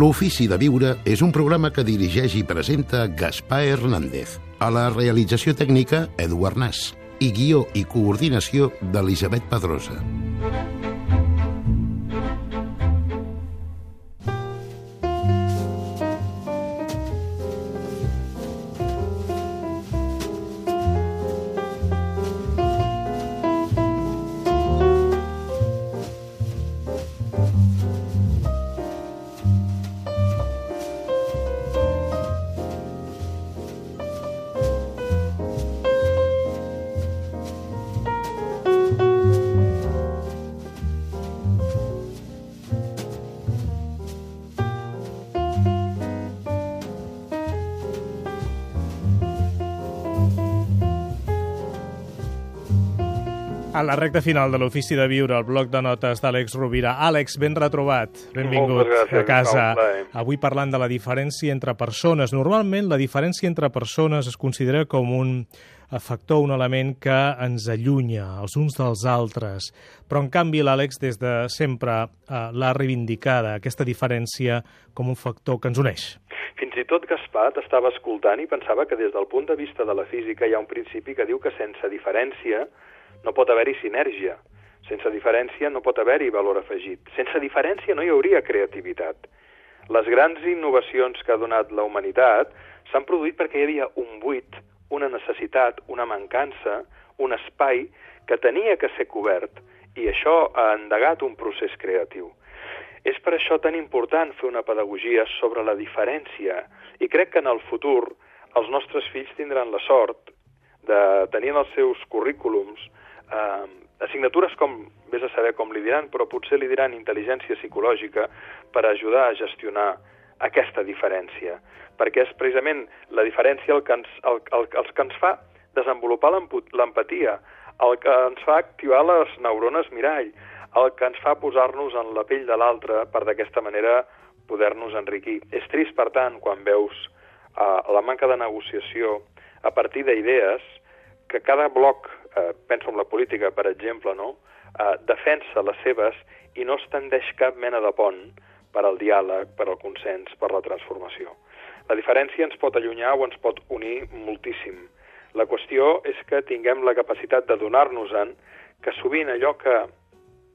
L'Ofici de Viure és un programa que dirigeix i presenta Gaspar Hernández. A la realització tècnica, Eduard Nas. I guió i coordinació d'Elisabet Pedrosa. A la recta final de l'Ofici de Viure, el bloc de notes d'Àlex Rovira. Àlex, ben retrobat, benvingut gràcies, a casa. Avui parlant de la diferència entre persones. Normalment la diferència entre persones es considera com un factor, un element que ens allunya els uns dels altres. Però, en canvi, l'Àlex des de sempre eh, l'ha reivindicada, aquesta diferència, com un factor que ens uneix. Fins i tot Gaspar t'estava escoltant i pensava que des del punt de vista de la física hi ha un principi que diu que sense diferència no pot haver-hi sinergia. Sense diferència no pot haver-hi valor afegit. Sense diferència no hi hauria creativitat. Les grans innovacions que ha donat la humanitat s'han produït perquè hi havia un buit, una necessitat, una mancança, un espai que tenia que ser cobert i això ha endegat un procés creatiu. És per això tan important fer una pedagogia sobre la diferència i crec que en el futur els nostres fills tindran la sort de tenir en els seus currículums eh, assignatures com, vés a saber com li diran, però potser li diran intel·ligència psicològica per ajudar a gestionar aquesta diferència, perquè és precisament la diferència el que ens, el, el, el que ens fa desenvolupar l'empatia, el que ens fa activar les neurones mirall, el que ens fa posar-nos en la pell de l'altre per d'aquesta manera poder-nos enriquir. És trist, per tant, quan veus uh, la manca de negociació a partir d'idees que cada bloc, eh, penso en la política, per exemple, no? eh, defensa les seves i no es tendeix cap mena de pont per al diàleg, per al consens, per la transformació. La diferència ens pot allunyar o ens pot unir moltíssim. La qüestió és que tinguem la capacitat de donar-nos-en que sovint allò que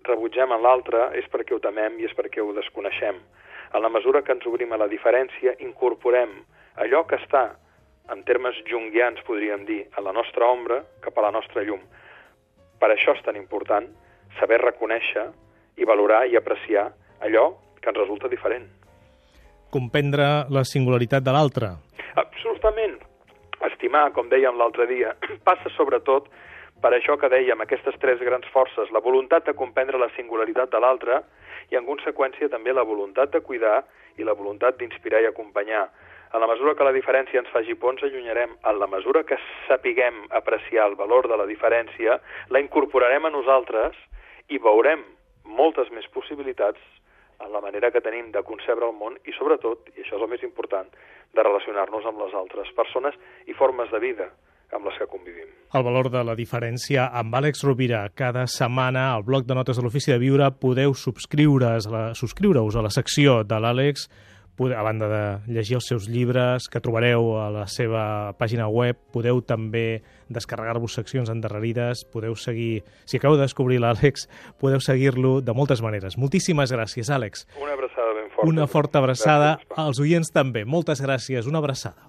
rebutgem en l'altre és perquè ho temem i és perquè ho desconeixem. En la mesura que ens obrim a la diferència, incorporem allò que està, en termes junguians podríem dir, a la nostra ombra cap a la nostra llum. Per això és tan important saber reconèixer i valorar i apreciar allò que ens resulta diferent. Comprendre la singularitat de l'altre. Absolutament. Estimar, com dèiem l'altre dia, passa sobretot per això que dèiem, aquestes tres grans forces, la voluntat de comprendre la singularitat de l'altre i, en conseqüència, també la voluntat de cuidar i la voluntat d'inspirar i acompanyar. En la mesura que la diferència ens faci por, ens allunyarem. En la mesura que sapiguem apreciar el valor de la diferència, la incorporarem a nosaltres i veurem moltes més possibilitats en la manera que tenim de concebre el món i, sobretot, i això és el més important, de relacionar-nos amb les altres persones i formes de vida amb les que convivim. El valor de la diferència amb Àlex Rovira. Cada setmana al bloc de notes de l'Ofici de Viure podeu subscriure-us a, la, subscriure a la secció de l'Àlex a banda de llegir els seus llibres que trobareu a la seva pàgina web, podeu també descarregar-vos seccions endarrerides, podeu seguir, si acabeu de descobrir l'Àlex, podeu seguir-lo de moltes maneres. Moltíssimes gràcies, Àlex. Una abraçada ben forta. Una forta abraçada gràcies, als oients també. Moltes gràcies, una abraçada.